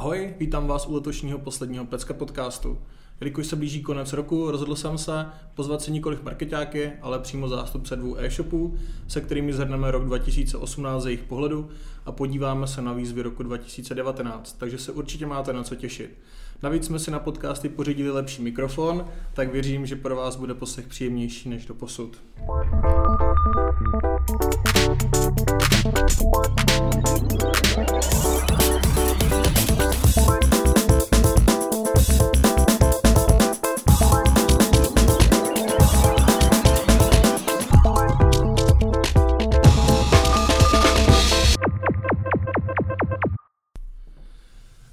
Ahoj, vítám vás u letošního posledního Pecka podcastu. Jelikož se blíží konec roku, rozhodl jsem se pozvat si nikoliv marketáky, ale přímo zástupce dvou e-shopů, se kterými zhrneme rok 2018 z jejich pohledu a podíváme se na výzvy roku 2019, takže se určitě máte na co těšit. Navíc jsme si na podcasty pořídili lepší mikrofon, tak věřím, že pro vás bude poslech příjemnější než do posud.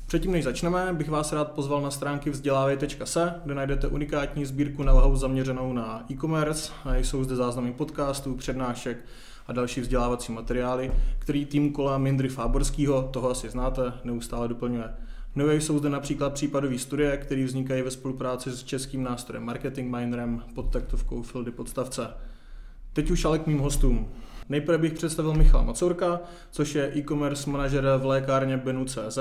Předtím, než začneme, bych vás rád pozval na stránky vzdělávej.se, kde najdete unikátní sbírku know zaměřenou na e-commerce. Jsou zde záznamy podcastů, přednášek a další vzdělávací materiály, který tým kola Mindry Fáborského, toho asi znáte, neustále doplňuje. Nové jsou zde například případové studie, které vznikají ve spolupráci s českým nástrojem Marketing Mindrem pod taktovkou Fildy Podstavce. Teď už ale k mým hostům. Nejprve bych představil Michala Macourka, což je e-commerce manažer v lékárně Benu.cz,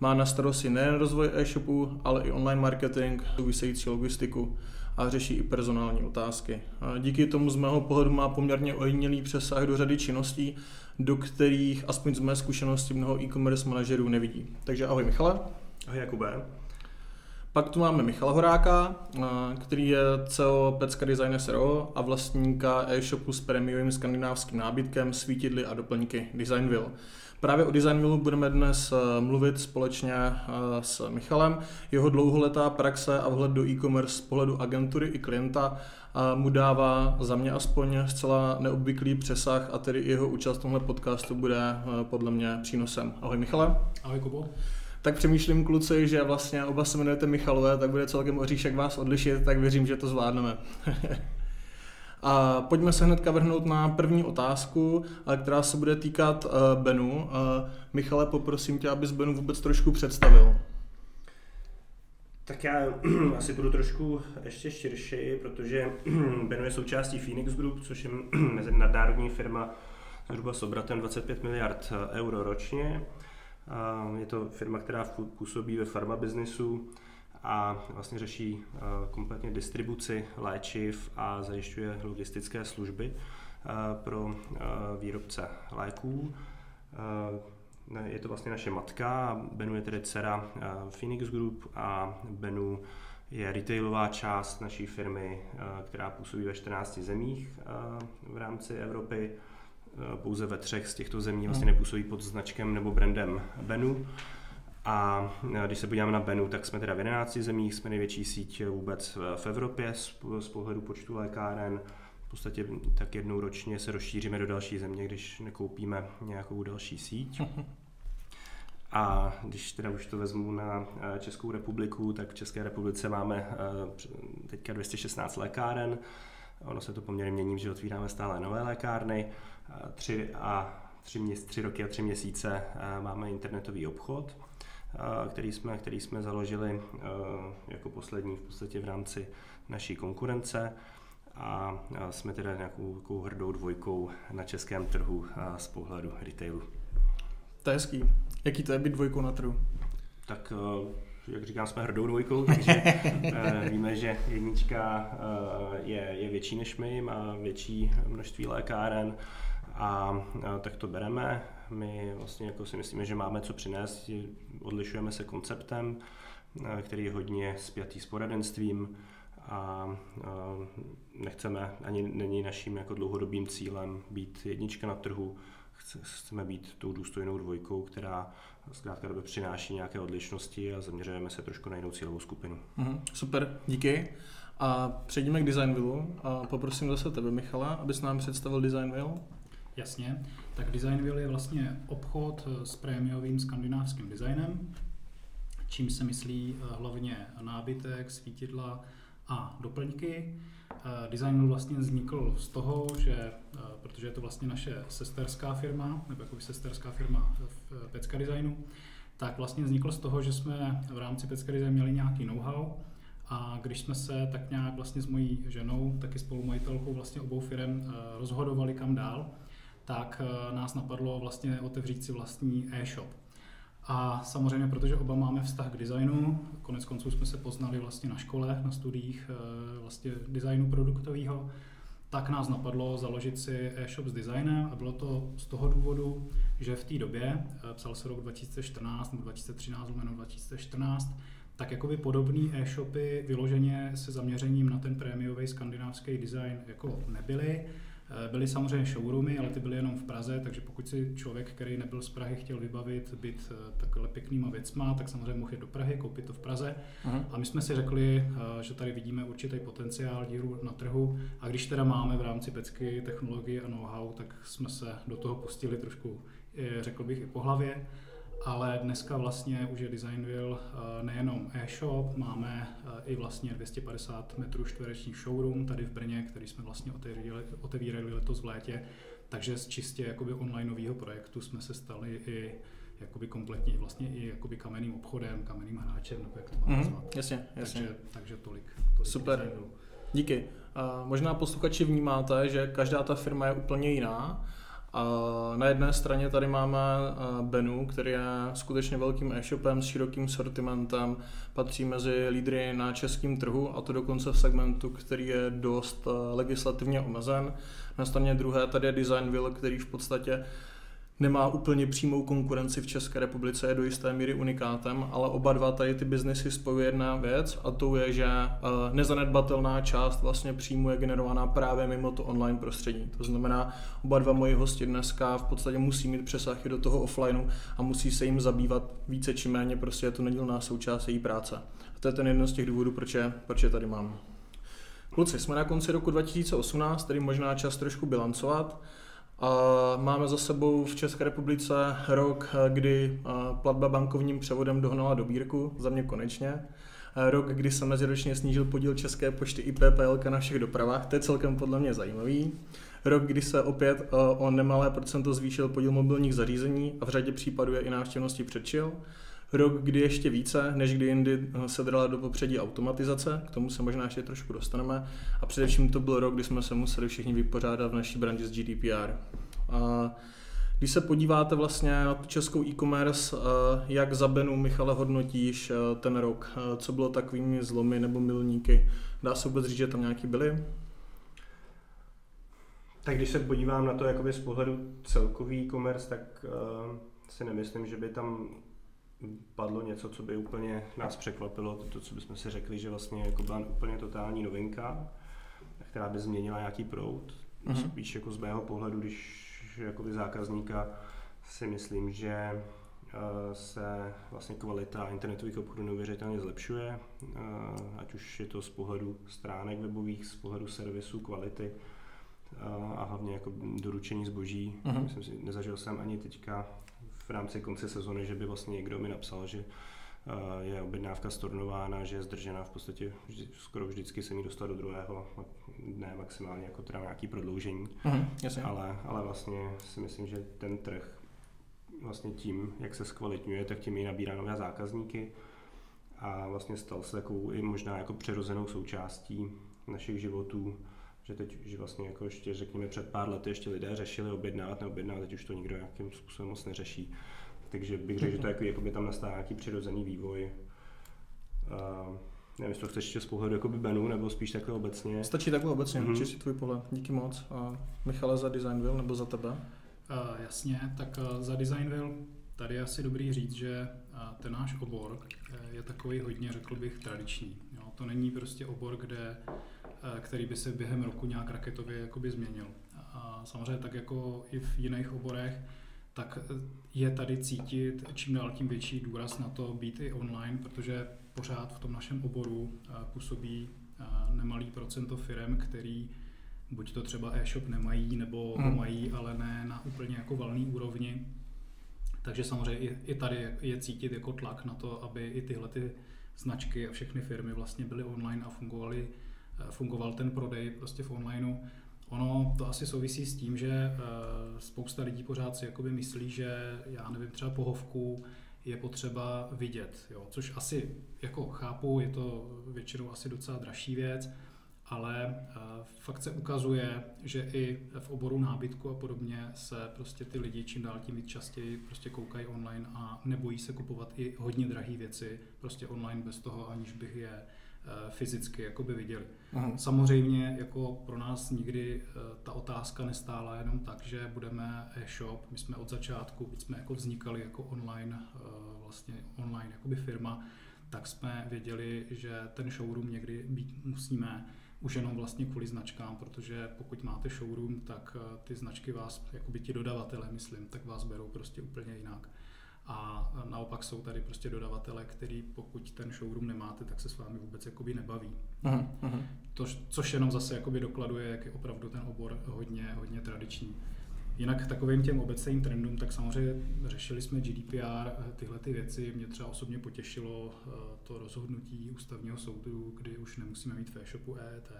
má na starosti nejen rozvoj e-shopu, ale i online marketing, související logistiku a řeší i personální otázky. A díky tomu z mého pohledu má poměrně ojedinělý přesah do řady činností, do kterých aspoň z mé zkušenosti mnoho e-commerce manažerů nevidí. Takže ahoj Michale. Ahoj Jakube. Pak tu máme Michala Horáka, který je CEO Pecka Design SRO a vlastníka e-shopu s prémiovým skandinávským nábytkem, svítidly a doplňky Designville. Právě o Designmilu budeme dnes eh, mluvit společně eh, s Michalem. Jeho dlouholetá praxe a vhled do e-commerce z pohledu agentury i klienta mu dává za mě aspoň zcela neobvyklý přesah a tedy jeho účast v tomhle podcastu bude eh, podle mě přínosem. Ahoj Michale. Ahoj Kubo. Tak přemýšlím kluci, že vlastně oba se jmenujete Michalové, tak bude celkem oříšek vás odlišit, tak věřím, že to zvládneme. A pojďme se hnedka vrhnout na první otázku, která se bude týkat uh, Benu. Uh, Michale, poprosím tě, abys Benu vůbec trošku představil. Tak já asi budu trošku ještě širší, protože Benu je součástí Phoenix Group, což je mezinárodní firma zhruba s obratem 25 miliard eh, euro ročně. Je to firma, která působí ve farma biznisu a vlastně řeší eh, kompletně distribuci léčiv a zajišťuje logistické služby eh, pro eh, výrobce léků. Je to vlastně naše matka, Benu je tedy dcera Phoenix Group a Benu je retailová část naší firmy, která působí ve 14 zemích v rámci Evropy. Pouze ve třech z těchto zemí vlastně hmm. nepůsobí pod značkem nebo brandem Benu. A když se podíváme na Benu, tak jsme teda v 11 zemích, jsme největší síť vůbec v Evropě z, pohledu počtu lékáren. V podstatě tak jednou ročně se rozšíříme do další země, když nekoupíme nějakou další síť. A když teda už to vezmu na eh, Českou republiku, tak v České republice máme eh, teďka 216 lékáren. Ono se to poměrně mění, že otvíráme stále nové lékárny. Tři, a tři, měs, tři roky a tři měsíce eh, máme internetový obchod který jsme, který jsme založili jako poslední v podstatě v rámci naší konkurence a jsme teda nějakou takovou hrdou dvojkou na českém trhu z pohledu retailu. To je hezký. Jaký to je být dvojkou na trhu? Tak jak říkám, jsme hrdou dvojkou, takže víme, že jednička je, je větší než my, má větší množství lékáren a tak to bereme. My vlastně jako si myslíme, že máme co přinést, odlišujeme se konceptem, eh, který je hodně spjatý s poradenstvím a nechceme, ani není naším jako dlouhodobým cílem být jednička na trhu, chceme být tou důstojnou dvojkou, která zkrátka době přináší nějaké odlišnosti a zaměřujeme se trošku na jinou cílovou skupinu. Mm, super, díky. A přejdeme k Designville a poprosím zase tebe, Michala, abys nám představil Designville. Jasně, tak Designville je vlastně obchod s prémiovým skandinávským designem, čím se myslí eh, hlavně nábytek, svítidla a doplňky. Eh, Designville vlastně vznikl z toho, že, eh, protože je to vlastně naše sesterská firma, nebo jako sesterská firma v Pecka Designu, tak vlastně vznikl z toho, že jsme v rámci Pecka Design měli nějaký know-how a když jsme se tak nějak vlastně s mojí ženou, taky spolumajitelkou vlastně obou firm rozhodovali kam dál, tak eh, nás napadlo vlastně otevřít si vlastní e-shop. A samozřejmě, protože oba máme vztah k designu, konec konců jsme se poznali vlastně na škole, na studiích eh, vlastně designu produktového, tak nás napadlo založit si e-shop s designem a bylo to z toho důvodu, že v té době, eh, psal se rok 2014 nebo 2013, lomeno 2014, tak jakoby podobné e-shopy vyloženě se zaměřením na ten prémiový skandinávský design jako nebyly. Eh, byly samozřejmě showroomy, ale ty byly jenom v Praze, takže pokud si člověk, který nebyl z Prahy, chtěl vybavit byt eh, takhle pěknýma věcma, tak samozřejmě mohl jít do Prahy, koupit to v Praze. Uh-huh. A my jsme si řekli, eh, že tady vidíme určitý potenciál díru na trhu a když teda máme v rámci pecky technologii a know-how, tak jsme se do toho pustili trošku, řekl bych, i po hlavě ale dneska vlastně už je Designville eh, nejenom e-shop, máme eh, i vlastně 250 metrů čtverečních showroom tady v Brně, který jsme vlastně otevírali, otevírali letos v létě, takže z čistě jakoby onlineového projektu jsme se stali i jakoby kompletně vlastně i jakoby kamenným obchodem, kamenným hráčem, nebo jak to mám mm-hmm, Jasně, jasně. Takže, takže tolik, tolik Super. Designu. Díky. Uh, možná posluchači vnímáte, že každá ta firma je úplně jiná a na jedné straně tady máme Benu, který je skutečně velkým e-shopem s širokým sortimentem, patří mezi lídry na českém trhu a to dokonce v segmentu, který je dost legislativně omezen. Na straně druhé tady je Designville, který v podstatě nemá úplně přímou konkurenci v České republice, je do jisté míry unikátem, ale oba dva tady ty biznesy spojuje jedna věc a to je, že eh, nezanedbatelná část vlastně příjmu je generovaná právě mimo to online prostředí. To znamená, oba dva moji hosti dneska v podstatě musí mít přesah do toho offlineu a musí se jim zabývat více či méně, prostě je to nedílná součást její práce. A to je ten jeden z těch důvodů, proč je, proč je tady mám. Kluci, jsme na konci roku 2018, tedy možná čas trošku bilancovat. A máme za sebou v České republice rok, kdy platba bankovním převodem dohnala dobírku, za mě konečně. Rok, kdy se meziročně snížil podíl České pošty i PPL na všech dopravách, to je celkem podle mě zajímavý. Rok, kdy se opět o nemalé procento zvýšil podíl mobilních zařízení a v řadě případů je i návštěvnosti předčil rok, kdy ještě více, než kdy jindy se drala do popředí automatizace, k tomu se možná ještě trošku dostaneme. A především to byl rok, kdy jsme se museli všichni vypořádat v naší branži s GDPR. A když se podíváte vlastně na tu českou e-commerce, jak za Benu Michale hodnotíš ten rok? Co bylo takovými zlomy nebo milníky? Dá se vůbec říct, že tam nějaký byly? Tak když se podívám na to jakoby z pohledu celkový e-commerce, tak uh, si nemyslím, že by tam padlo něco, co by úplně nás překvapilo, to, co bychom si řekli, že vlastně jako byla úplně totální novinka, která by změnila nějaký proud. Mm-hmm. Spíš jako z mého pohledu, když jakoby zákazníka si myslím, že eh, se vlastně kvalita internetových obchodů neuvěřitelně zlepšuje, eh, ať už je to z pohledu stránek webových, z pohledu servisu, kvality eh, a hlavně jako doručení zboží. Mm-hmm. Myslím si, nezažil jsem ani teďka v rámci konce sezony, že by vlastně někdo mi napsal, že eh, je objednávka stornována, že je zdržena v podstatě vždy, skoro vždycky se mi dostat do druhého dne maximálně jako teda nějaký prodloužení. Mm, ale, ale vlastně si myslím, že ten trh vlastně tím, jak se zkvalitňuje, tak tím i nabírá nové zákazníky. A vlastně stal se takovou i možná jako přirozenou součástí našich životů že teď, že vlastně jako ještě řekněme před pár lety ještě lidé řešili objednávat, neobjednávat, teď už to nikdo nějakým způsobem moc neřeší. Takže bych řekl, že to jako, jako by tam nastal nějaký přirozený vývoj. Uh, nevím, jestli to chceš ještě z pohledu jako by Benu, nebo spíš takhle obecně. Stačí takhle obecně, mm-hmm. čistý tvůj pohled. Díky moc. A Michale za Designville nebo za tebe? Uh, jasně, tak uh, za Designville tady je asi dobrý říct, že uh, ten náš obor je takový hodně, řekl bych, tradiční. Jo? To není prostě obor, kde který by se během roku nějak raketově jakoby změnil. A samozřejmě tak jako i v jiných oborech, tak eh, je tady cítit čím dál tím větší důraz na to být i online, protože pořád v tom našem oboru eh, působí nemalý procento firm, který buď to třeba e-shop nemají, nebo hmm. ho mají, ale ne na úplně jako valný úrovni. Takže samozřejmě i, i tady je cítit jako tlak na to, aby i tyhle ty značky a všechny firmy vlastně byly online a fungovaly fungoval ten prodej prostě v onlineu. Ono to asi souvisí s tím, že eh, spousta lidí pořád si jakoby myslí, že já nevím, třeba pohovku je potřeba vidět, jo? což asi jako chápu, je to většinou asi docela dražší věc, ale fakt se ukazuje, že i v oboru nábytku a podobně se prostě ty lidi čím dál tím víc častěji prostě koukají online a nebojí se kupovat i hodně drahé věci prostě online bez toho, aniž bych je Eh, fyzicky jakoby viděli. Aha. Samozřejmě jako pro nás nikdy eh, ta otázka nestála jenom tak, že budeme e-shop. My jsme od začátku, byť jsme jako vznikali jako online, eh, vlastně online jakoby firma, tak jsme věděli, že ten showroom někdy být musíme už jenom vlastně kvůli značkám, protože pokud máte showroom, tak ty značky vás, jako by ti dodavatele, myslím, tak vás berou prostě úplně jinak. A naopak jsou tady prostě dodavatele, který pokud ten showroom nemáte, tak se s vámi vůbec jakoby nebaví. Uh-huh, uh-huh. To, což jenom zase jakoby dokladuje, jak je opravdu ten obor hodně, hodně tradiční. Jinak takovým těm obecným trendům, tak samozřejmě řešili jsme GDPR, tyhle ty věci. Mě třeba osobně potěšilo eh, to rozhodnutí ústavního soudu, kdy už nemusíme mít v e-shopu EET.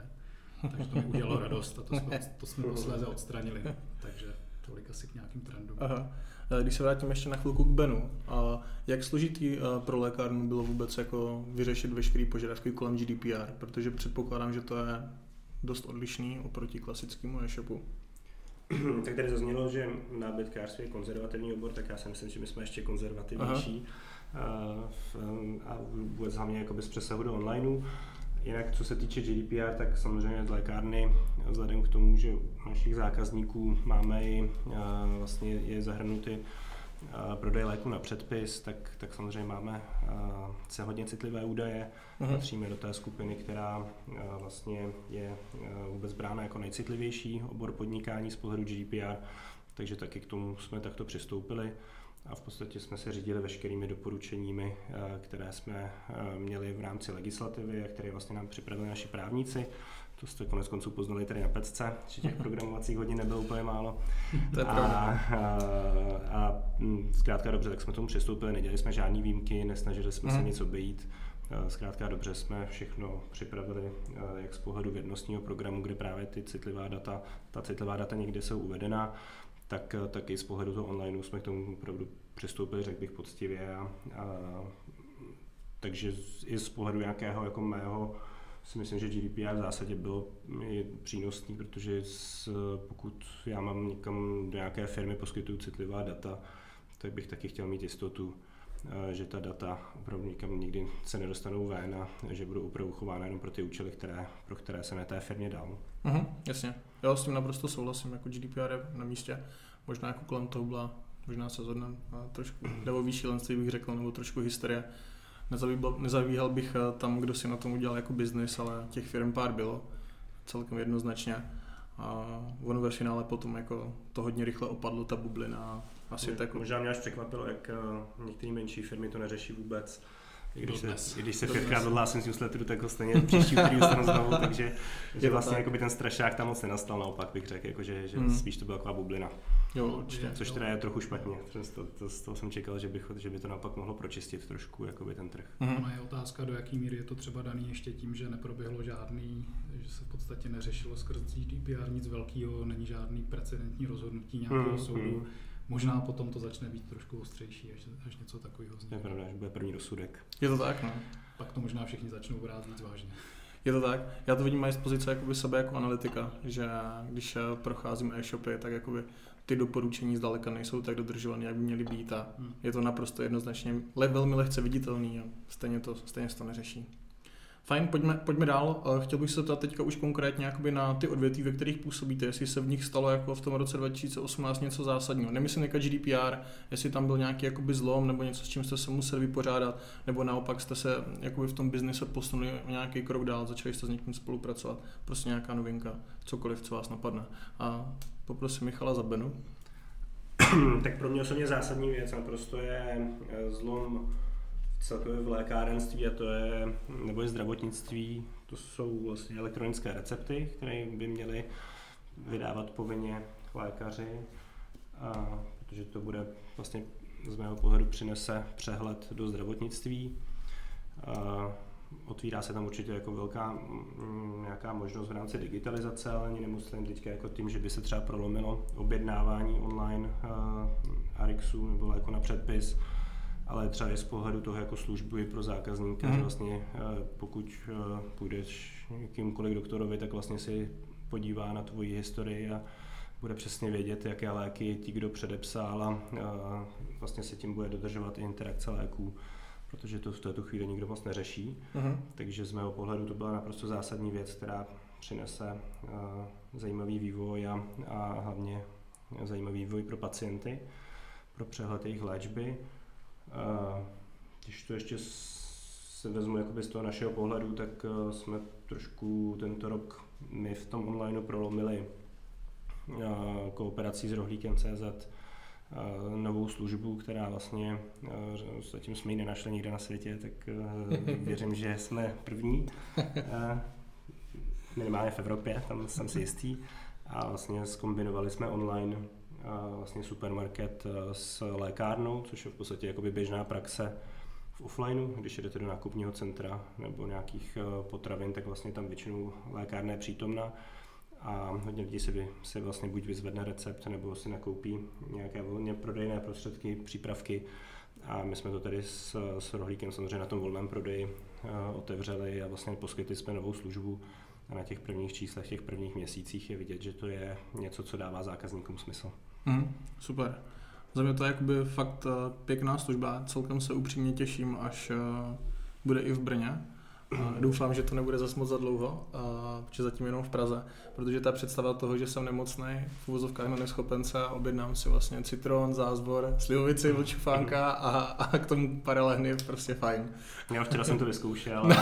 Takže to mi udělalo radost a to jsme, to jsme posléze odstranili. Takže tolik asi k nějakým trendům. Aha. Eh, když se vrátím ještě na chvilku k Benu, a jak složitý eh, pro lékárnu bylo vůbec jako vyřešit veškeré požadavky kolem GDPR, protože předpokládám, že to je dost odlišný oproti klasickému e-shopu. tak tady zaznělo, že nábytkářství je konzervativní obor, tak já si myslím, že my jsme ještě konzervativnější Aha. a, a vůbec hlavně jako bez přesahu do onlineu. Jinak co se týče GDPR, tak samozřejmě z lékárny, vzhledem k tomu, že u našich zákazníků máme i vlastně je zahrnuty prodej léku na předpis, tak, tak samozřejmě máme se hodně citlivé údaje. Uh-huh. Patříme do té skupiny, která vlastně je vůbec brána jako nejcitlivější obor podnikání z pohledu GDPR, takže taky k tomu jsme takto přistoupili a v podstatě jsme se řídili veškerými doporučeními, eh, které jsme eh, měli v rámci legislativy a které vlastně nám připravili naši právníci. To jste konec konců poznali tady na Pecce, že těch programovacích hodin nebylo úplně málo. To je a, a, a hm, zkrátka dobře, tak jsme tomu přistoupili, nedělali jsme žádné výjimky, nesnažili jsme se mhm. nic obejít. Eh, zkrátka dobře jsme všechno připravili, jak z pohledu vědnostního programu, kde právě ty citlivá data, ta citlivá data někde jsou uvedena, tak, eh, tak i z pohledu toho online jsme k tomu opravdu přistoupili, řekl bych, poctivě. A, a, takže i z pohledu nějakého jako mého si myslím, že GDPR v zásadě bylo přínosný, protože s, pokud já mám někam do nějaké firmy poskytuju citlivá data, tak bych taky chtěl mít jistotu, eh, že ta data opravdu nikam nikdy se nedostanou ven a že budou opravdu chována jenom pro ty účely, které, pro které se na té firmě dal. Mhm, jasně. Já s tím naprosto souhlasím, jako GDPR je na místě. Možná jako kolem toho byla, možná se zhodneme, trošku nebo lenství bych řekl, nebo trošku hysterie. Nezavíhal bych eh, tam, kdo si na tom udělal jako biznis, ale těch firm pár bylo, celkem jednoznačně. A ono ve finále potom jako to hodně rychle opadlo, ta bublina. Asi tak... Možná mě až překvapilo, jak eh, některé menší firmy to neřeší vůbec když, se, i když se pětkrát odhlásím z newsletteru, tak ho stejně příští úterý dostanu znovu, takže že vlastně jako by ten strašák tam moc nenastal, naopak bych řekl, jako že, že hmm. spíš to byla taková bublina. Jo, určitě. Což teda je trochu špatně. To, to, z toho jsem čekal, že, bych, že by to naopak mohlo pročistit trošku jakoby ten trh. Hmm. Ono je otázka, do jaký míry je to třeba daný ještě tím, že neproběhlo žádný, že se v podstatě neřešilo skrz GDPR nic velkého, není žádný precedentní rozhodnutí nějakého hmm. soudu. Hmm Možná potom to začne být trošku ostřejší, až, až něco takového vznikne. Je pravda, že bude první rozsudek. Je to tak, no. Pak to možná všichni začnou brát víc vážně. Je to tak. Já to vidím i z pozice jakoby sebe jako analytika, že když eh, procházím e-shopy, tak jakoby ty doporučení zdaleka nejsou tak dodržované, jak by měly být a hmm. je to naprosto jednoznačně le, velmi lehce viditelný a stejně to, stejně se to neřeší. Fajn, pojďme, pojďme dál. Eh, chtěl bych se zeptat teďka už konkrétně jakoby na ty odvětví, ve kterých působíte, jestli se v nich stalo jako v tom roce 2018 něco zásadního. Nemyslím jako GDPR, jestli tam byl nějaký jakoby zlom nebo něco, s čím jste se museli vypořádat, nebo naopak jste se jakoby v tom biznise posunuli nějaký krok dál, začali jste s někým spolupracovat. Prostě nějaká novinka, cokoliv, co vás napadne. A poprosím Michala za Benu. tak pro mě osobně zásadní věc naprosto je eh, zlom celkově v lékárenství a to je, nebo je zdravotnictví, to jsou vlastně elektronické recepty, které by měly vydávat povinně lékaři, a, protože to bude vlastně z mého pohledu přinese přehled do zdravotnictví. A, otvírá se tam určitě jako velká mm, nějaká možnost v rámci digitalizace, ale ani nemusím teďka jako tím, že by se třeba prolomilo objednávání online uh, Arixu nebo jako na předpis, ale třeba i z pohledu toho jako služby pro zákazníka, mm. že vlastně pokud půjdeš kýmkoliv doktorovi, tak vlastně si podívá na tvoji historii a bude přesně vědět, jaké léky ti kdo předepsal a vlastně se tím bude dodržovat i interakce léků, protože to v této chvíli nikdo moc neřeší. Uh-huh. Takže z mého pohledu to byla naprosto zásadní věc, která přinese zajímavý vývoj a, a hlavně zajímavý vývoj pro pacienty, pro přehled jejich léčby. Když to ještě se vezmu jakoby z toho našeho pohledu, tak jsme trošku tento rok my v tom onlineu prolomili kooperací s rohlíkem CZ novou službu, která vlastně, zatím jsme ji nenašli nikde na světě, tak věřím, že jsme první, minimálně v Evropě, tam jsem si jistý. A vlastně skombinovali jsme online vlastně supermarket s lékárnou, což je v podstatě jakoby běžná praxe v offlineu, když jdete do nákupního centra nebo nějakých potravin, tak vlastně tam většinou lékárna je přítomná a hodně lidí si, si vlastně buď vyzvedne recept, nebo si nakoupí nějaké volně prodejné prostředky, přípravky. A my jsme to tady s, s rohlíkem samozřejmě na tom volném prodeji uh, otevřeli a vlastně poskytli jsme novou službu. A na těch prvních číslech, těch prvních měsících je vidět, že to je něco, co dává zákazníkům smysl. Mm, super. Za mě to je jakoby fakt eh, pěkná služba. Celkem se upřímně těším, až uh, bude i v Brně Doufám, že to nebude zas moc za dlouho, protože zatím jenom v Praze, protože ta představa toho, že jsem nemocný, v uvozovkách na neschopence a objednám si vlastně citron, zázvor, slivovici, vlčufánka a, a k tomu paralehny je prostě fajn. Já včera jsem to vyzkoušel,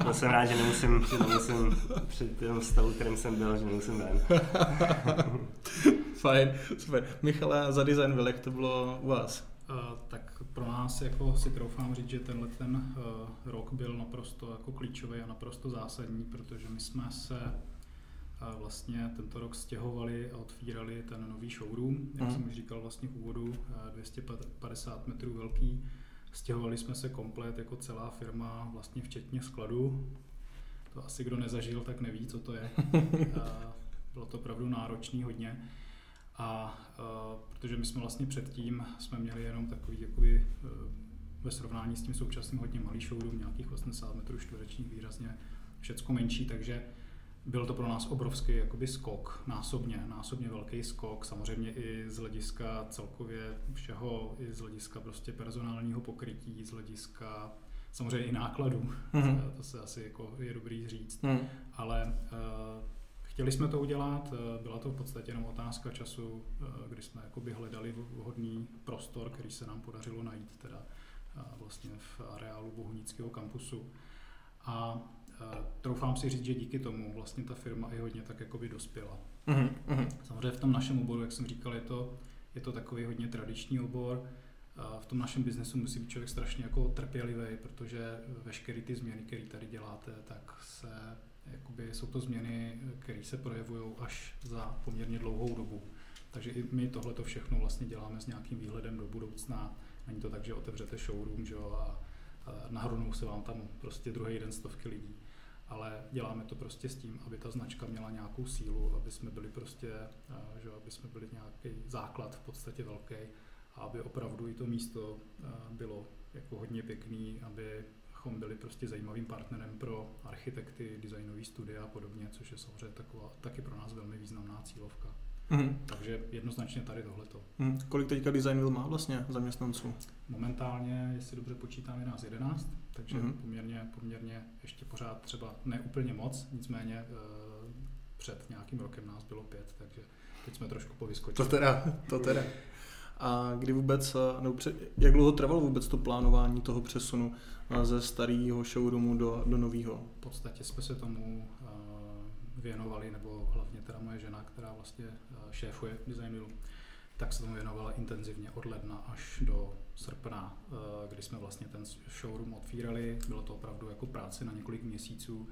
ale jsem rád, že nemusím, že nemusím před tím stavu, kterým jsem byl, že nemusím ven. fajn, super. Michale, za design jak to bylo u vás? Uh, tak pro nás jako si troufám říct, že tenhle ten uh, rok byl naprosto jako klíčový a naprosto zásadní, protože my jsme se uh, vlastně tento rok stěhovali a otvírali ten nový showroom, jak mm. jsem už říkal vlastně v úvodu, uh, 250 metrů velký. Stěhovali jsme se komplet jako celá firma, vlastně včetně skladu. To asi kdo nezažil, tak neví, co to je. Bylo to opravdu náročný hodně. A uh, protože my jsme vlastně předtím jsme měli jenom takový jakoby, uh, ve srovnání s tím současným hodně malý showroom, nějakých 80 metrů čtverečních, výrazně všecko menší, takže byl to pro nás obrovský jakoby skok, násobně, násobně velký skok, samozřejmě i z hlediska celkově všeho, i z hlediska prostě personálního pokrytí, z hlediska samozřejmě i nákladů, mm-hmm. to se asi jako je dobrý říct, mm. ale uh, Chtěli jsme to udělat, eh, byla to v podstatě jenom otázka času, eh, kdy jsme jakoby hledali vhodný prostor, který se nám podařilo najít teda eh, vlastně v areálu Bohunického kampusu. A troufám si říct, že díky tomu vlastně ta firma i hodně tak jakoby dospěla. Mm-hmm. Samozřejmě v tom našem oboru, jak jsem říkal, je to, je to takový hodně tradiční obor. V tom našem biznesu musí být člověk strašně jako trpělivý, protože veškeré ty změny, které tady děláte, tak se jakoby jsou to změny, které se projevují až za poměrně dlouhou dobu. Takže i my tohle to všechno vlastně děláme s nějakým výhledem do budoucna. Není to tak, že otevřete showroom že jo, a, nahrnou se vám tam prostě druhý den stovky lidí. Ale děláme to prostě s tím, aby ta značka měla nějakou sílu, aby jsme byli prostě, že aby jsme byli nějaký základ v podstatě velký a aby opravdu i to místo bylo jako hodně pěkný, aby abychom byli prostě zajímavým partnerem pro architekty, designové studia a podobně, což je samozřejmě taková, taky pro nás velmi významná cílovka. Mm-hmm. Takže jednoznačně tady tohleto. Mm. Kolik teďka Designville má vlastně zaměstnanců? Momentálně, jestli dobře počítám, je nás 11, takže mm-hmm. poměrně, poměrně ještě pořád třeba ne úplně moc, nicméně e, před nějakým rokem nás bylo pět, takže teď jsme trošku povyskočili. To teda, to teda. A kdy vůbec, no, jak dlouho trvalo vůbec to plánování toho přesunu ze starého showroomu do, do nového? V podstatě jsme se tomu věnovali, nebo hlavně teda moje žena, která vlastně šéfuje Design tak se tomu věnovala intenzivně od ledna až do srpna, kdy jsme vlastně ten showroom otvírali. Bylo to opravdu jako práce na několik měsíců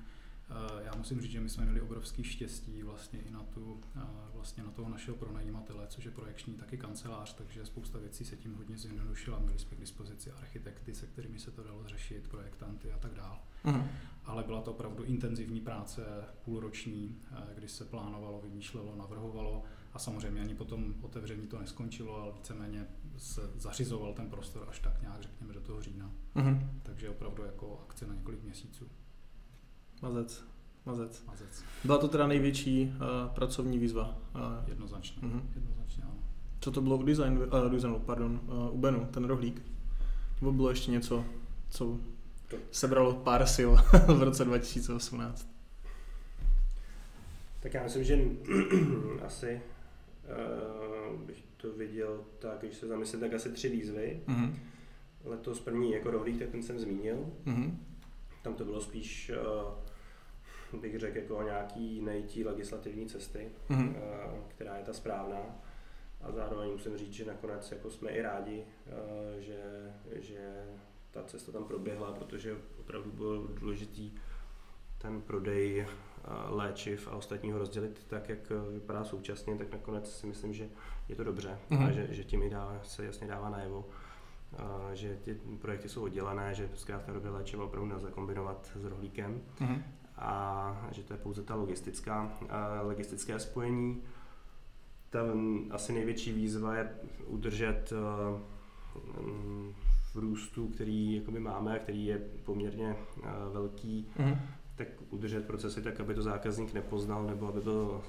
já musím říct, že my jsme měli obrovský štěstí vlastně i na, tu, eh, vlastně na toho našeho pronajímatele, což je projekční taky kancelář, takže spousta věcí se tím hodně zjednodušila. Měli jsme k dispozici architekty, se kterými se to dalo řešit, projektanty a tak dále. Uh-huh. Ale byla to opravdu intenzivní práce, půlroční, eh, kdy se plánovalo, vymýšlelo, navrhovalo a samozřejmě ani po tom otevření to neskončilo, ale víceméně se zařizoval ten prostor až tak nějak, řekněme, do toho října. Mhm. Takže opravdu jako akce na několik měsíců. Mazec. Mazec. Mazec. Byla to teda největší uh, pracovní výzva. Uh, Jednoznačně. Mhm. Jednoznačně ano. co to bylo u design, uh, designu, pardon, uh, u Benu, ten rohlík? Nebo bylo ještě něco, co To- sebralo pár sil v roce 2018? Tak já myslím, že asi uh, bych to viděl tak, když se zamyslím, tak asi tři výzvy. Mhm. Letos první jako rohlík, tak ten jsem zmínil. Mhm. Tam to bylo spíš, uh, bych řekl, jako nějaký najítí legislativní cesty, Mhm. uh, která je ta správná. A zároveň musím říct, že nakonec jako jsme i rádi, uh, že, že ta cesta tam proběhla, protože opravdu bylo důležitý ten prodej uh, léčiv a ostatního rozdělit tak, jak vypadá současně, tak nakonec si myslím, že je to dobře Mhm. a že, že tím i dá, se jasně dává najevo, že ty projekty jsou oddělené, že zkrátka době léčiva opravdu nelze kombinovat s rohlíkem Mhm. A že to je pouze ta logistická, eh, logistické spojení. Ta mm, asi největší výzva je udržet eh, mm, v růstu, který jakoby máme, který je poměrně eh, velký, Mhm. tak udržet procesy tak, aby to zákazník nepoznal, nebo aby byl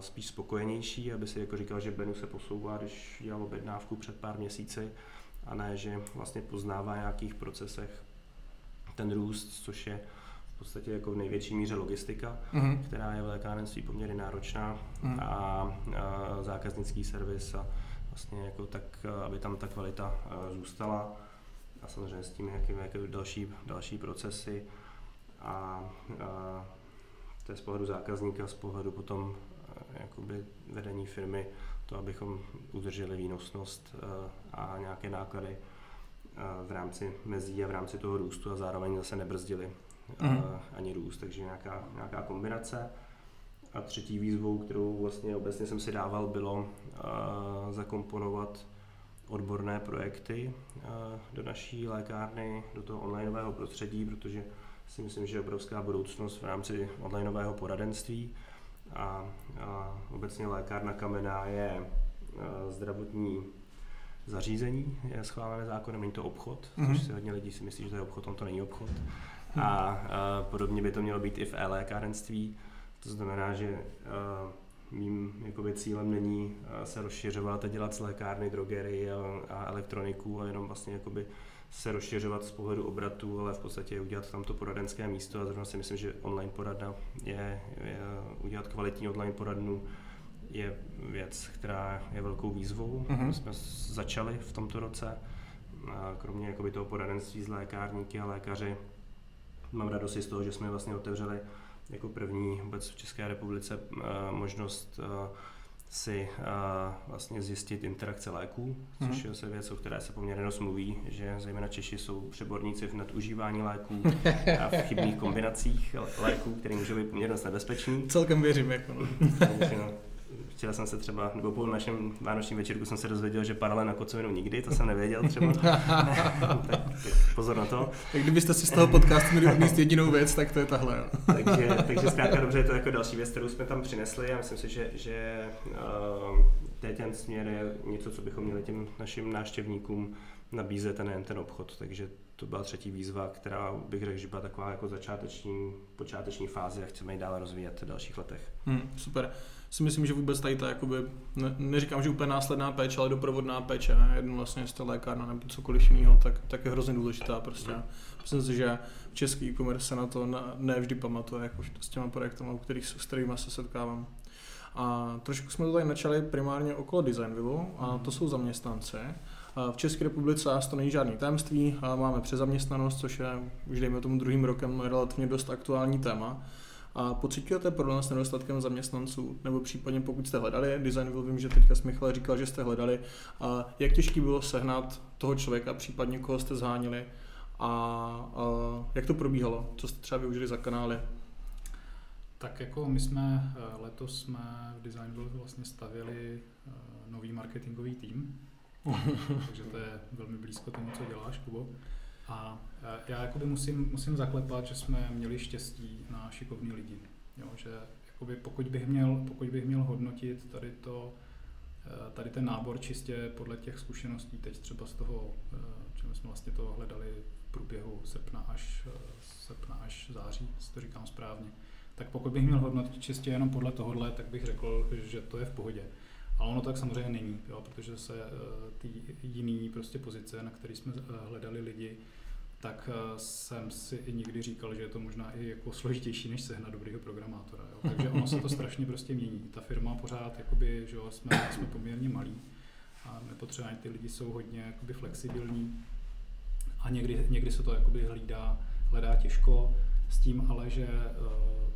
spíš spokojenější, aby si jako říkal, že Benu se posouvá, když dělal objednávku před pár měsíci, a ne, že vlastně poznává v nějakých procesech ten růst, což je v podstatě jako v největší míře logistika, Mhm. která je v lékárenství poměrně náročná Mhm. a, a zákaznický servis a vlastně jako tak, aby tam ta kvalita a, zůstala a samozřejmě s tím jaké, jaké další, další procesy a, a to je z pohledu zákazníka, z pohledu potom a, jakoby vedení firmy, to, abychom udrželi výnosnost a, a nějaké náklady v rámci mezí a v rámci toho růstu a zároveň zase nebrzdili A, ani růst, takže nějaká, nějaká kombinace. A třetí výzvou, kterou vlastně obecně jsem si dával, bylo zakomponovat odborné projekty do naší lékárny, do toho onlineového prostředí, protože si myslím, že je obrovská budoucnost v rámci onlineového poradenství a, a obecně lékárna kamená je zdravotní zařízení, je schválené zákonem, není to obchod, Mhm. což si hodně lidí si myslí, že to je obchod, on to není obchod. A, a podobně by to mělo být i v e-lékárenství, to znamená, že a, mým jakoby, cílem není se rozšiřovat a dělat z lékárny drogery a, a elektroniku a jenom vlastně jakoby se rozšiřovat z pohledu obratu, ale v podstatě udělat tam to poradenské místo a zrovna si myslím, že online poradna je, je udělat kvalitní online poradnu je věc, která je velkou výzvou. Mhm. My jsme začali v tomto roce, a kromě jakoby toho poradenství s lékárníky a lékaři, mám radost i z toho, že jsme vlastně otevřeli jako první vůbec v České republice eh, možnost eh, si eh, vlastně zjistit interakce léků, což je zase věc, o které se poměrně dost mluví, že zejména Češi jsou přeborníci v nadužívání léků a v chybných kombinacích léků, které můžou být poměrně dost nebezpečný. Celkem věřím, jako no. Včera jsem se třeba, nebo po našem vánočním večerku jsem se dozvěděl, že paralel na kocovinu nikdy, to jsem nevěděl třeba. tak, tak pozor na to. Tak kdybyste si z toho podcastu měli odníst jedinou věc, tak to je tahle. Jo. takže, takže zkrátka dobře je to jako další věc, kterou jsme tam přinesli a myslím si, že, že uh, teď ten směr je něco, co bychom měli těm našim návštěvníkům nabízet a nejen ten obchod. Takže to byla třetí výzva, která bych řekl, že byla taková jako začáteční, počáteční fáze a chceme ji dále rozvíjet v dalších letech. Hmm, super. Si myslím, že vůbec tady ta, jakoby, ne, neříkám, že úplně následná péče, ale doprovodná péče, ne? jedno vlastně z té lékárna nebo cokoliv jiného, tak, tak je hrozně důležitá prostě. Myslím si, že český e-commerce se na to ne, ne vždy pamatuje, jako s těma projekty, u kterých, s kterými se setkávám. A trošku jsme to tady načali primárně okolo Designvilu a to jsou zaměstnanci. A V České republice nás to není žádný tajemství, a máme přezaměstnanost, což je už dejme tomu druhým rokem relativně dost aktuální téma. A pocitujete problém s nedostatkem zaměstnanců? Nebo případně pokud jste hledali, Designville vím, že teďka Michal říkal, že jste hledali, a jak těžký bylo sehnat toho člověka, případně koho jste zháněli a, a jak to probíhalo? Co jste třeba využili za kanály? Tak jako my jsme eh, letos jsme v Designville vlastně stavěli eh, nový marketingový tým, takže to je velmi blízko tomu, co děláš, Kubo. A eh, já jakoby musím, musím zaklepat, že jsme měli štěstí na šikovní lidi. Jo, že jakoby pokud, bych měl, pokud bych měl hodnotit tady to, tady ten nábor čistě podle těch zkušeností teď třeba z toho, čím jsme vlastně to hledali v průběhu srpna až, srpna až září, to říkám správně, tak pokud bych měl hodnotit čistě jenom podle tohohle, tak bych řekl, že to je v pohodě. Ale ono tak samozřejmě není, jo, protože se ty jiný prostě pozice, na které jsme hledali lidi, tak eh, jsem si i někdy říkal, že je to možná i jako složitější, než sehnat dobrýho programátora. Jo. Takže ono se to strašně prostě mění. Ta firma pořád, jakoby, že jo, jsme, jsme poměrně malí a nepotřebujeme, ty lidi jsou hodně jakoby, flexibilní a někdy, někdy se to jakoby hlídá, hledá těžko, s tím ale, že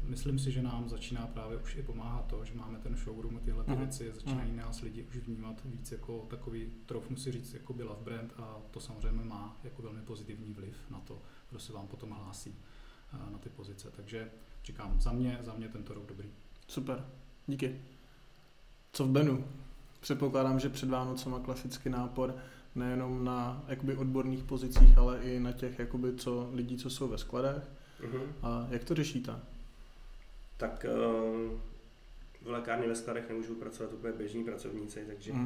myslím si, že nám začíná právě už i pomáhat to, že máme ten showroom a tyhle ty mm. věci, začínají mm. nás lidi už vnímat víc jako takový, troufnu si říct, jako byla v brand a to samozřejmě má jako velmi pozitivní vliv na to, kdo se vám potom hlásí uh, na ty pozice. Takže říkám, za mě, za mě tento rok dobrý. Super, díky. Co v Benu? Předpokládám, že před Vánocem má klasický nápor nejenom na jakoby odborných pozicích, ale i na těch jakoby, co, lidí, co jsou ve skladech. Uh-huh. A jak to řešíte? Tak uh, v lékárně ve skladech nemůžou pracovat úplně běžní pracovníci, takže uh,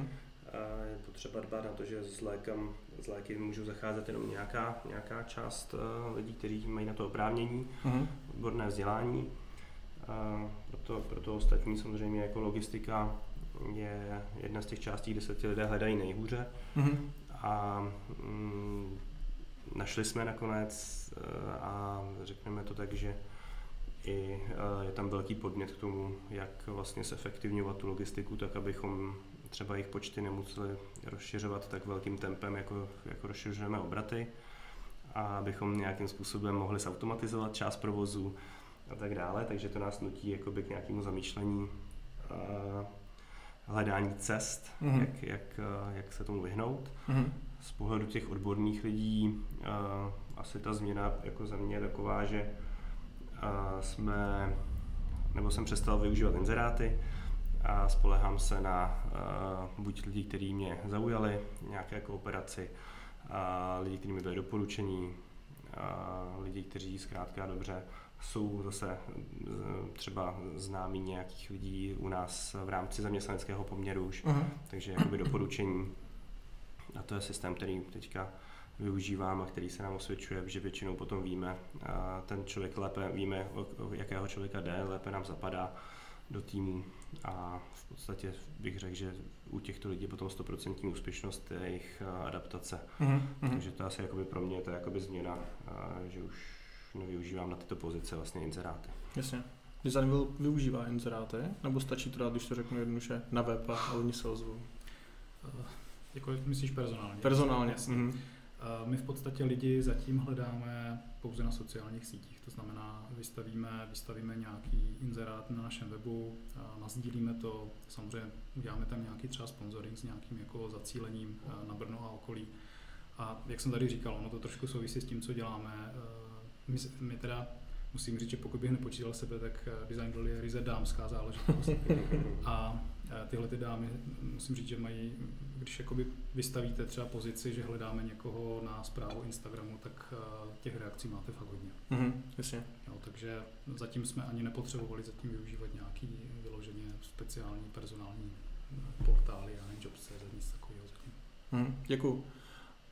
je potřeba dbát na to, že s, lékem, s léky můžou zacházet jenom nějaká, nějaká část uh, lidí, kteří mají na to oprávnění, uh-huh. odborné vzdělání. Proto, proto ostatní samozřejmě jako logistika je jedna z těch částí, kde se ti lidé hledají nejhůře. Uh-huh. A mm, našli jsme nakonec eh, a řekneme to tak, že i je tam velký podnět k tomu, jak vlastně zefektivňovat tu logistiku, tak abychom třeba jejich počty nemuseli rozšiřovat tak velkým tempem, jako, jako rozšiřujeme obraty, a abychom nějakým způsobem mohli zautomatizovat část provozu a tak dále, takže to nás nutí jakoby k nějakému zamýšlení a hledání cest, mm-hmm. jak, jak, jak se tomu vyhnout. Mm-hmm z pohledu těch odborných lidí asi ta změna jako za mě je taková, že jsme, nebo jsem přestal využívat inzeráty a spolehám se na buď lidi, kteří mě zaujali, nějaké kooperaci, lidi, kteří mi byli doporučení, a lidi, kteří zkrátka dobře jsou zase třeba známí nějakých lidí u nás v rámci zaměstnaneckého poměru už, uh-huh. takže jakoby doporučení a to je systém, který teďka využívám a který se nám osvědčuje, že většinou potom víme, a ten člověk lépe víme, o jakého člověka jde, lépe nám zapadá do týmu a v podstatě bych řekl, že u těchto lidí potom 100% úspěšnost je jejich adaptace. Mm-hmm. Takže to asi jakoby pro mě to je jakoby změna, že už nevyužívám na tyto pozice vlastně inzeráty. Jasně. Design využívá inzeráty, nebo stačí to dát, když to řeknu jednoduše, na web a oni se ozvou? Jako myslíš personálně? Personálně. Mm-hmm. My v podstatě lidi zatím hledáme pouze na sociálních sítích, to znamená, vystavíme, vystavíme nějaký inzerát na našem webu, nazdílíme to, samozřejmě uděláme tam nějaký třeba sponsoring s nějakým jako zacílením na Brno a okolí. A jak jsem tady říkal, ono to trošku souvisí s tím, co děláme. My, my teda musím říct, že pokud bych nepočítal sebe, tak design role je ryze dámská záležitost. A tyhle ty dámy, musím říct, že mají, když jakoby vystavíte třeba pozici, že hledáme někoho na zprávu Instagramu, tak těch reakcí máte fakt hodně. Mm-hmm, jasně. Jo, takže zatím jsme ani nepotřebovali zatím využívat nějaký vyloženě speciální personální portály a jobs.cz, nic takového zatím. Mm, děkuju.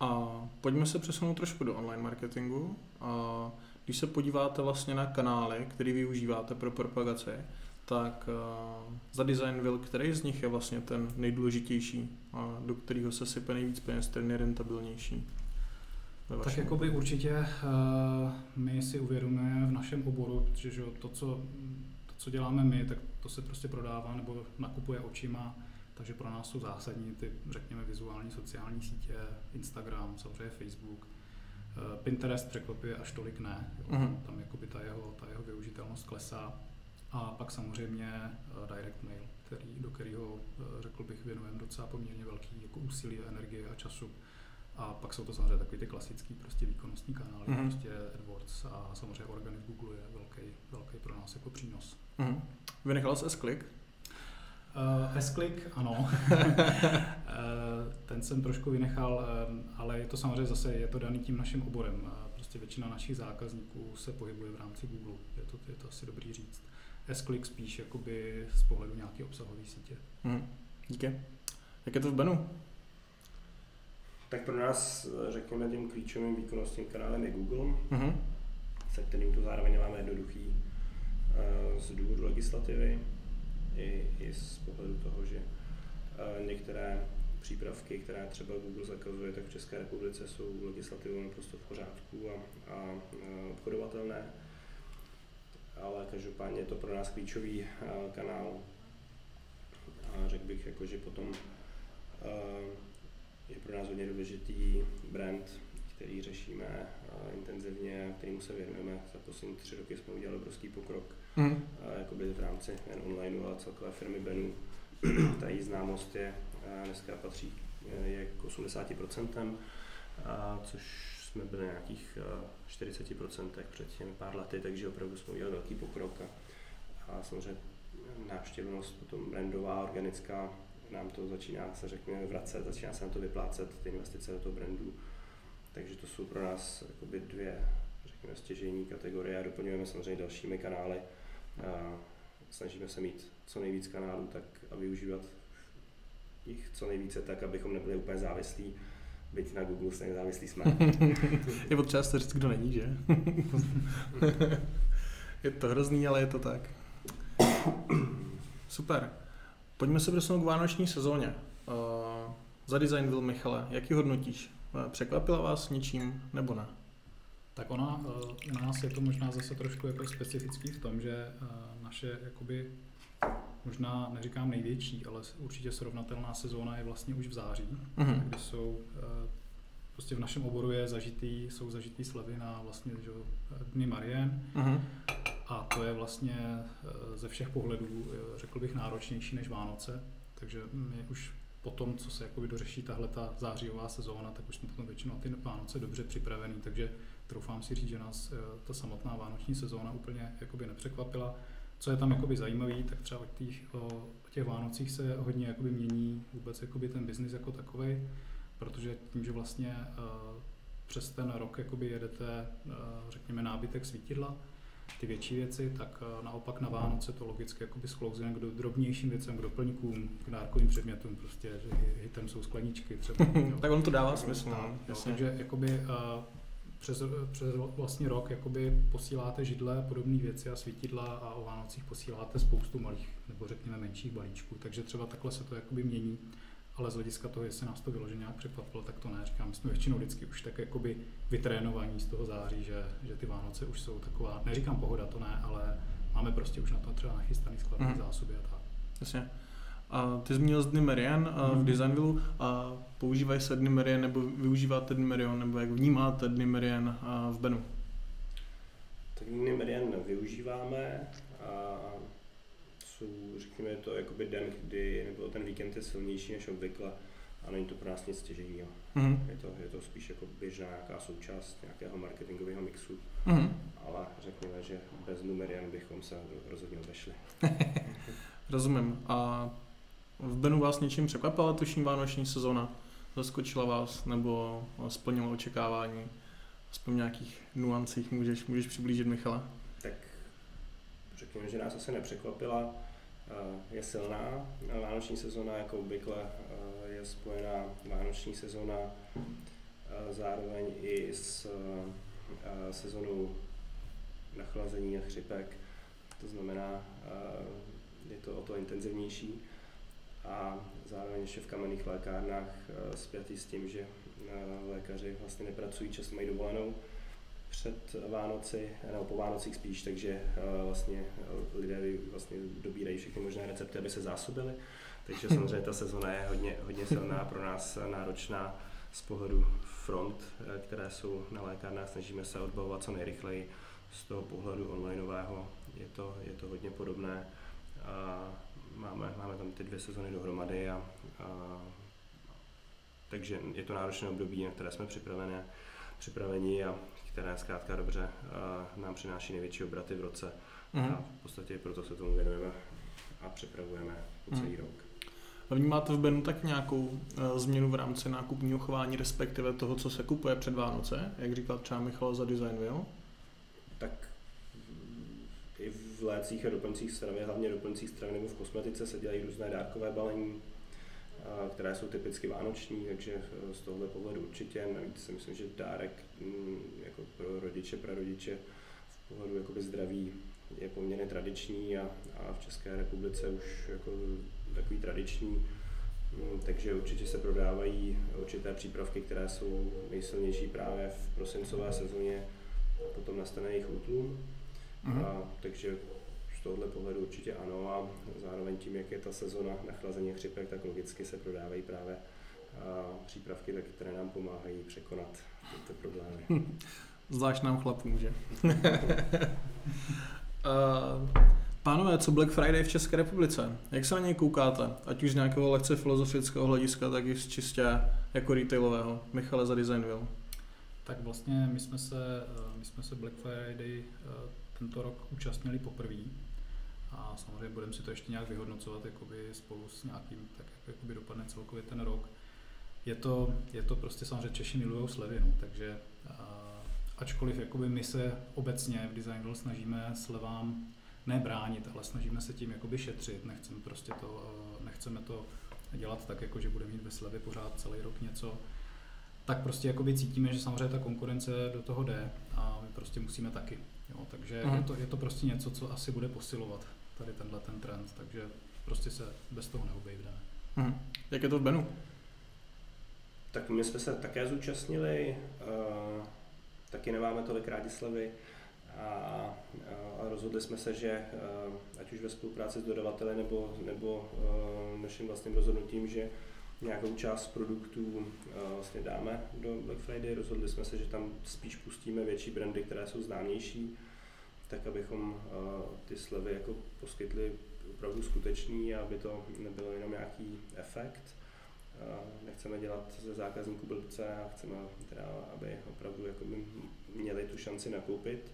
A pojďme se přesunout trošku do online marketingu. A když se podíváte vlastně na kanály, které využíváte pro propagaci, tak uh, za Designville, který z nich je vlastně ten nejdůležitější a do kterého se sype nejvíc peněz, ten nejrentabilnější? Tak jakoby určitě uh, my si uvědomujeme v našem oboru, že, že to, co, to, co děláme my, tak to se prostě prodává nebo nakupuje očima, takže pro nás jsou zásadní ty, řekněme, vizuální sociální sítě, Instagram, samozřejmě Facebook. Uh, Pinterest překvapuje až tolik ne, jo. Uh-huh. tam jakoby ta jeho, ta jeho využitelnost klesá. A pak samozřejmě uh, direct mail, který, do kterého, uh, řekl bych, věnujeme docela poměrně velký jako úsilí, energie a času. A pak jsou to samozřejmě takový ty klasický prostě výkonnostní kanály, mm-hmm. prostě AdWords a samozřejmě organic Google je velký, velký pro nás jako přínos. Mm-hmm. Vynechal jsi S-Click? Uh, S-Click, ano. Ten jsem trošku vynechal, ale je to samozřejmě zase, je to daný tím naším oborem. Prostě většina našich zákazníků se pohybuje v rámci Google, je to, je to asi dobrý říct. S-Click spíš jakoby z pohledu nějaké obsahové sítě. Hmm. Díky. Jak je to v Benu? Tak pro nás, řekněme, tím klíčovým výkonnostním kanálem je Google, Uh-huh. se kterým to zároveň máme jednoduchý eh, z důvodu legislativy i, i z pohledu toho, že eh, některé přípravky, které třeba Google zakazuje, tak v České republice jsou legislativou naprosto v pořádku a, a eh, obchodovatelné. Ale každopádně je to pro nás klíčový kanál. A řekl bych, jako, že potom je pro nás hodně důležitý brand, který řešíme uh, intenzivně, kterému se věnujeme. Za poslední tři roky jsme udělali obrovský pokrok mm. jakoby v rámci jen online, ale celkové firmy Benu. Ta její známost je dneska patří je k 80%, uh, což jsme byli na nějakých uh, 40% před těmi pár lety, takže opravdu jsme udělali velký pokrok a, a samozřejmě návštěvnost potom brandová, organická nám to začíná se řekněme vracet, začíná se nám to vyplácet, ty investice do toho brandu. Takže to jsou pro nás jakoby dvě řekněme, stěžení kategorie a doplňujeme samozřejmě dalšími kanály. A snažíme se mít co nejvíc kanálů tak a využívat jich co nejvíce tak, abychom nebyli úplně závislí. Byť na Google stejně závislí jsme. je potřeba se říct, kdo není, že? je to hrozný, ale je to tak. Super. Pojďme se přesunout k vánoční sezóně. Uh, za design byl Michale, jak ji hodnotíš? Uh, překvapila vás něčím nebo ne? Tak ona, uh, u nás je to možná zase trošku jako specifický v tom, že uh, naše jakoby možná neříkám největší, ale určitě srovnatelná sezóna je vlastně už v září, uh-huh. kdy jsou uh, prostě v našem oboru je zažitý, jsou zažitý slevy na vlastně že, dny Marien. Uh-huh. A to je vlastně eh, ze všech pohledů, eh, řekl bych, náročnější než Vánoce. Takže my už po tom, co se jakoby dořeší tahle ta zářijová sezóna, tak už jsme potom většinou ty Vánoce dobře připravený, takže troufám si říct, že nás eh, ta samotná vánoční sezóna úplně jakoby nepřekvapila. Co je tam jakoby zajímavý, tak třeba o těch, o těch Vánocích se hodně jakoby mění vůbec jakoby ten biznis jako takový, protože tím, že vlastně přes ten rok jakoby jedete, řekněme, nábytek svítidla, ty větší věci, tak eh, naopak na Vánoce to logicky jakoby sklouzne k drobnějším věcem, k doplňkům, k dárkovým předmětům, prostě, že hitem jsou skleničky třeba. tak on to dává smysl. No, takže jakoby, uh, přes, přes vlastně rok jakoby posíláte židle, podobné věci a svítidla a o Vánocích posíláte spoustu malých nebo řekněme menších balíčků, takže třeba takhle se to jakoby mění ale z hlediska toho, jestli nás to vyloženě nějak překvapilo, tak to ne. Říkám, jsme většinou vždycky už tak jakoby vytrénovaní z toho září, že, že ty Vánoce už jsou taková, neříkám pohoda, to ne, ale máme prostě už na to třeba nachystaný skladní mm. zásoby a tak. Jasně. A ty zmínil z Dny Merian mm. v Designville a používají se Dny Merian nebo využíváte Dny Merian nebo jak vnímáte Dny Merian v Benu? Tak Dny Merian využíváme a jsou, řekněme, to jakoby den, kdy, nebo ten víkend je silnější než obvykle a není to pro nás nic stěžejního. Mm-hmm. Je, to, je to spíš jako běžná nějaká součást nějakého marketingového mixu, mm-hmm. ale řekněme, že bez numerian bychom se rozhodně obešli. Rozumím. A v Benu vás něčím překvapila tuším vánoční sezóna? Zaskočila vás nebo splnila očekávání? Aspoň nějakých nuancích můžeš, můžeš přiblížit Michala? Tak řekněme, že nás asi nepřekvapila. Eh, je silná. Vánoční sezona, jako obvykle, eh, je spojená vánoční sezona eh, zároveň i s sezonou nachlazení a chřipek. To znamená, je to o to intenzivnější a zároveň ještě v kamenných lékárnách zpětý s tím, že lékaři vlastně nepracují, často mají dovolenou, před Vánoci, nebo po Vánocích spíš, takže eh, vlastně eh, lidé vlastně dobírají všechny možné recepty, aby se zásobili. Takže samozřejmě ta sezona je hodně, hodně silná, pro nás náročná z pohledu front, eh, které jsou na lékárnách, snažíme se odbavovat co nejrychleji. Z toho pohledu onlineového je to, je to hodně podobné. A máme, máme tam ty dvě sezony dohromady a, a takže je to náročné období, na které jsme připraveni, připraveni a které zkrátka dobře nám přináší největší obraty v roce. Mm-hmm. A v podstatě proto se tomu věnujeme a připravujeme po celý mm. rok. A vnímáte v Benu tak nějakou uh, změnu v rámci nákupního chování, respektive toho, co se kupuje před Vánoce, jak říkal třeba Michal za Design Wheel? Tak lécích a doplňcích stravě, hlavně doplňcích stravy nebo v kosmetice se dělají různé dárkové balení, které jsou typicky vánoční, takže z tohohle pohledu určitě. Navíc si myslím, že dárek mm, jako pro rodiče, prarodiče v pohledu jakoby zdraví je poměrně tradiční a, a v České republice už jako takový tradiční, mm, takže určitě se prodávají určité přípravky, které jsou nejsilnější právě v prosincové sezóně a potom nastane jejich útlum. Mm-hmm. A, takže tohohle pohledu určitě ano a zároveň tím, jak je ta sezona na chlazení chřipek, tak logicky se prodávají právě přípravky, tak, které nám pomáhají překonat tyto problémy. Zvlášť nám chlapům, že? Pánové, co Black Friday v České republice? Jak se na něj koukáte? Ať už z nějakého lehce filozofického hlediska, tak i z čistě jako retailového. Michale za Designville. Tak vlastně my jsme se, my jsme se Black Friday tento rok účastnili poprvé a samozřejmě budeme si to ještě nějak vyhodnocovat jakoby spolu s nějakým, tak jak jakoby dopadne celkově ten rok. Je to, je to prostě samozřejmě Češi milují slevy, no, takže ačkoliv jakoby my se obecně v Design snažíme slevám nebránit, ale snažíme se tím jakoby šetřit, nechceme prostě to, nechceme to dělat tak, jako že budeme mít ve slevě pořád celý rok něco, tak prostě jakoby cítíme, že samozřejmě ta konkurence do toho jde a my prostě musíme taky. Jo, takže mm. je, to, je to prostě něco, co asi bude posilovat tady tenhle ten trend, takže prostě se bez toho neobejdeme. Mm. Jak je to v Benu? Tak my jsme se také zúčastnili. Uh taky nemáme tolik rádi slevy a, a rozhodli jsme se, že ať už ve spolupráci s dodavateli nebo, nebo naším vlastním rozhodnutím, že nějakou část produktů vlastně dáme do Black Friday. Rozhodli jsme se, že tam spíš pustíme větší brandy, které jsou známější, tak abychom ty slevy jako poskytli opravdu skutečný, aby to nebylo jenom nějaký efekt nechceme dělat ze zákazníků blbce a chceme teda, aby opravdu jakoby měli tu šanci nakoupit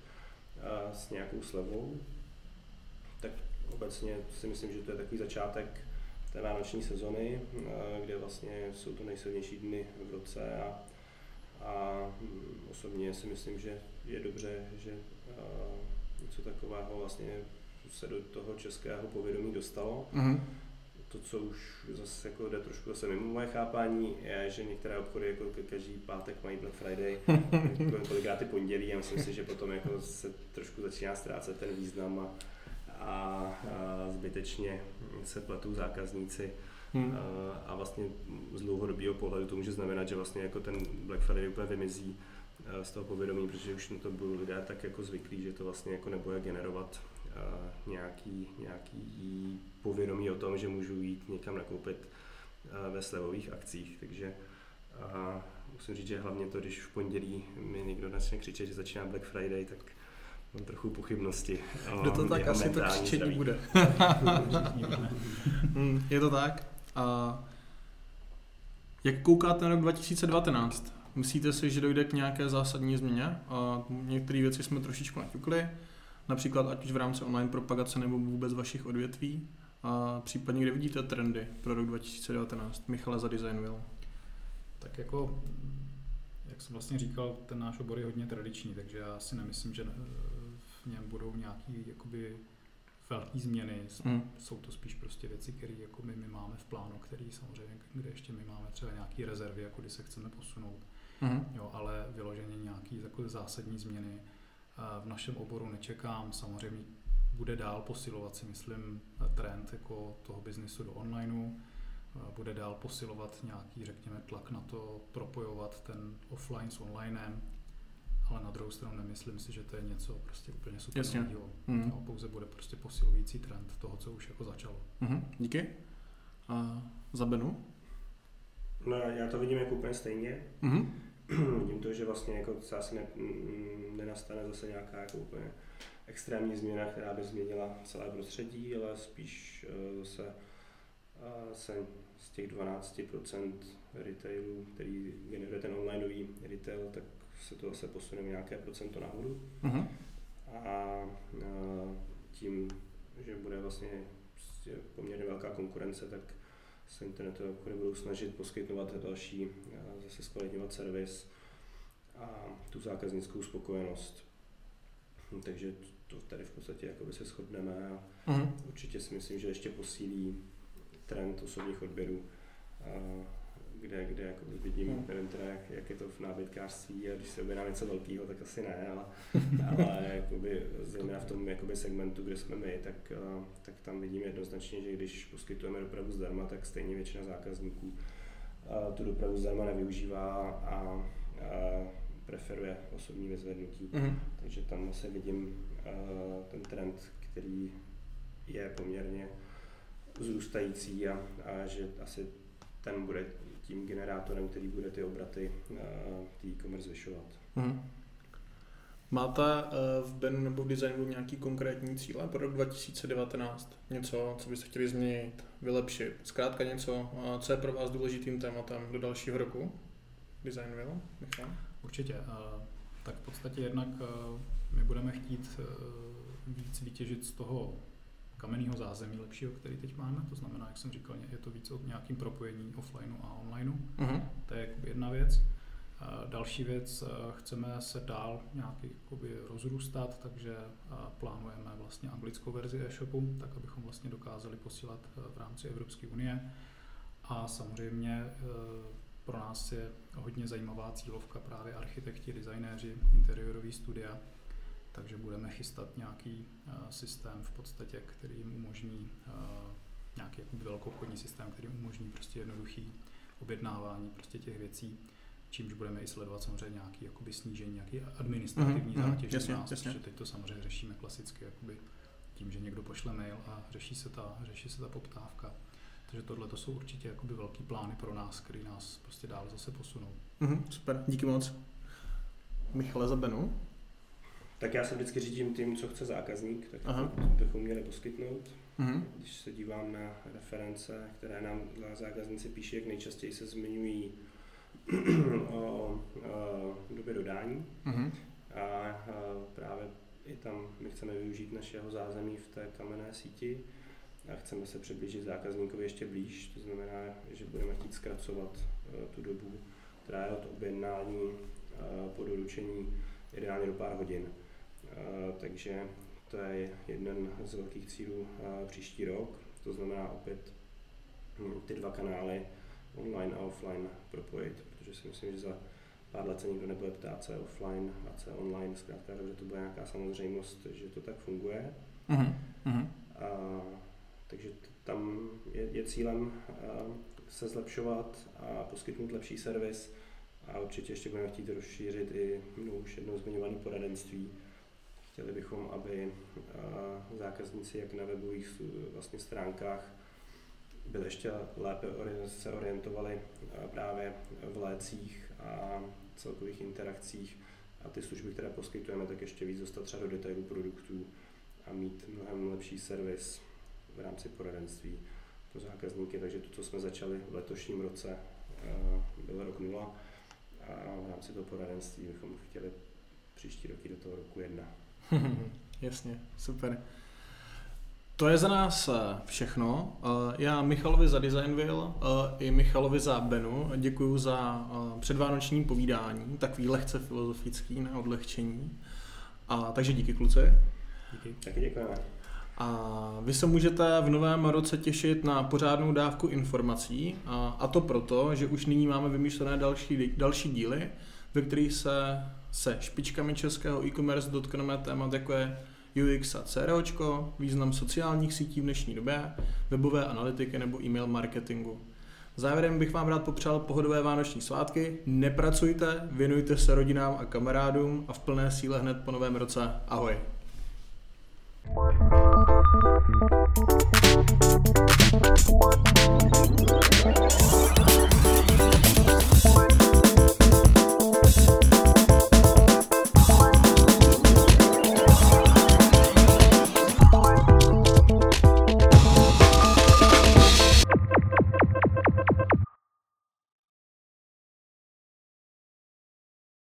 s nějakou slevou. Tak obecně si myslím, že to je takový začátek té vánoční sezony, kde vlastně jsou to nejsilnější dny v roce a, a hm, osobně si myslím, že je dobře, že něco takového vlastně se do toho českého povědomí dostalo. Mm-hmm to, co už zase jako jde trošku zase mimo moje chápání, je, že některé obchody jako každý pátek mají Black Friday, jako kolikrát ty pondělí a myslím si, že potom jako se trošku začíná ztrácet ten význam a, a, a zbytečně se pletou zákazníci. Hmm. A, a vlastně z dlouhodobého pohledu to může znamenat, že vlastně jako ten Black Friday úplně vymizí z toho povědomí, protože už na to budou lidé tak jako zvyklí, že to vlastně jako nebude generovat nějaký, nějaký povědomí o tom, že můžu jít někam nakoupit ve slevových akcích. Takže a musím říct, že hlavně to, když v pondělí mi někdo začne křičet, že začíná Black Friday, tak mám trochu pochybnosti. Kdo to tak asi to křičení bude. Hmm, je to tak. A jak koukáte na rok 2019? Myslíte si, že dojde k nějaké zásadní změně? A některé věci jsme trošičku naťukli například ať už v rámci online propagace nebo vůbec vašich odvětví a případně kde vidíte trendy pro rok 2019? Michale za Designville. Tak jako, jak jsem vlastně říkal, ten náš obor je hodně tradiční, takže já si nemyslím, že v něm budou nějaký jakoby velké změny. Mm. Jsou to spíš prostě věci, které jako my, my máme v plánu, které samozřejmě, kde ještě my máme třeba nějaké rezervy, jako kdy se chceme posunout. Mm. Jo, ale vyloženě nějaké jako zásadní změny v našem oboru nečekám. Samozřejmě bude dál posilovat si myslím trend jako toho biznisu do onlineu, bude dál posilovat nějaký, řekněme, tlak na to propojovat ten offline s onlinem, ale na druhou stranu nemyslím si, že to je něco prostě úplně super nového. Mm. No, pouze bude prostě posilující trend toho, co už jako začalo. Mm-hmm. Díky. A za Benu? No já to vidím jako úplně stejně. Mm-hmm. vidím to, že vlastně jako se asi ne, nenastane zase nějaká jako úplně extrémní změna, která by změnila celé prostředí, ale spíš uh, zase uh, se z těch 12% retailu, který generuje ten onlineový retail, tak se to zase posune nějaké procento nahoru. Uh-huh. A uh, tím, že bude vlastně prostě poměrně velká konkurence, tak se internetové obchody budou snažit poskytovat další, zase zkvalitňovat servis a tu zákaznickou spokojenost. Hm, takže to tady v podstatě jakoby se shodneme a mm. určitě si myslím, že ještě posílí trend osobních odběrů kde, kde jako vidím, hmm. nevím teda, jak, jak, je to v nábytkářství a když se objedná něco velkého, tak asi ne, ale, ale jakoby, zejména v tom jakoby segmentu, kde jsme my, tak, tak tam vidím jednoznačně, že když poskytujeme dopravu zdarma, tak stejně většina zákazníků tu dopravu zdarma nevyužívá a, a preferuje osobní vyzvednutí. Mm-hmm. Takže tam asi vidím ten trend, který je poměrně zrůstající a, a že asi ten bude tím generátorem, který bude ty obraty uh, e-commerce zvyšovat. Mm-hmm. Máte uh, v Benu nebo v designu nějaký konkrétní cíle pro rok 2019? Něco, co byste chtěli změnit, vylepšit? Zkrátka něco, uh, co je pro vás důležitým tématem do dalšího roku? Designville, Michal? Určitě. Tak v podstatě jednak my budeme chtít víc vytěžit z toho kamenného zázemí lepšího, který teď máme. To znamená, jak jsem říkal, je to víc o nějakým propojení offlineu a onlineu. Uh-huh. To je jedna věc. Další věc, chceme se dál nějaký jakoby, rozrůstat, takže plánujeme vlastně anglickou verzi e-shopu, tak abychom vlastně dokázali posílat v rámci Evropské unie. A samozřejmě pro nás je hodně zajímavá cílovka právě architekti, designéři, interiorové studia, takže budeme chystat nějaký uh, systém v podstatě, který jim umožní uh, nějaký jakoby velkoobchodní systém, který umožní prostě jednoduchý objednávání prostě těch věcí, čímž budeme i sledovat samozřejmě nějaký jakoby snížení, nějaký administrativní mm-hmm, zátěž jasně, nás, jasně. protože teď to samozřejmě řešíme klasicky jakoby tím, že někdo pošle mail a řeší se ta, řeší se ta poptávka. Takže tohle to jsou určitě jakoby velký plány pro nás, který nás prostě dál zase posunou. Mm-hmm, super, díky moc. Michale Zabenu. Tak já se vždycky řídím tím, co chce zákazník, tak Aha. to bychom měli poskytnout. Mm-hmm. Když se dívám na reference, které nám zákazníci píší, jak nejčastěji se zmiňují o, o době dodání. Mm-hmm. A, a právě i tam my chceme využít našeho zázemí v té kamenné síti a chceme se přiblížit zákazníkovi ještě blíž, to znamená, že budeme chtít zkracovat uh, tu dobu, která je od objednání uh, po doručení ideálně do pár hodin. Uh, takže to je jeden z velkých cílů příští rok, to znamená opět hm, ty dva kanály online a offline propojit, protože si myslím, že za pár let se nikdo nebude ptát, co je offline a co je online, zkrátka, že to bude nějaká samozřejmost, že to tak funguje. Mm-hmm. A takže tam je, je cílem se zlepšovat a poskytnout lepší servis a určitě ještě budeme chtít rozšířit i no, už jednou zmiňované poradenství. Chtěli bychom, aby zákazníci jak na webových vlastně stránkách byli ještě lépe se orientovali právě v lécích a celkových interakcích. A ty služby, které poskytujeme, tak ještě víc dostat třeba do detailů produktů a mít mnohem lepší servis v rámci poradenství pro zákazníky, takže to, co jsme začali v letošním roce, eh, byl rok nula. A v rámci toho poradenství bychom chtěli příští roky do toho roku jedna. Jasně, super. To je za nás eh, všechno. Eh, já Michalovi za Designville i Michalovi za Benu děkuji za předvánoční povídání, takový lehce filozofický na odlehčení. A, takže díky kluci. Díky. Taky děkujeme. A vy se můžete v novém roce těšit na pořádnou dávku informací a, a to proto, že už nyní máme vymýšlené další, další díly, ve kterých se se špičkami českého e-commerce dotkneme témat jako je UX a CROčko, význam sociálních sítí v dnešní době, webové analytiky nebo e-mail marketingu. Závěrem bych vám rád popřál pohodové vánoční svátky, nepracujte, věnujte se rodinám a kamarádům a v plné síle hned po novém roce. Ahoj!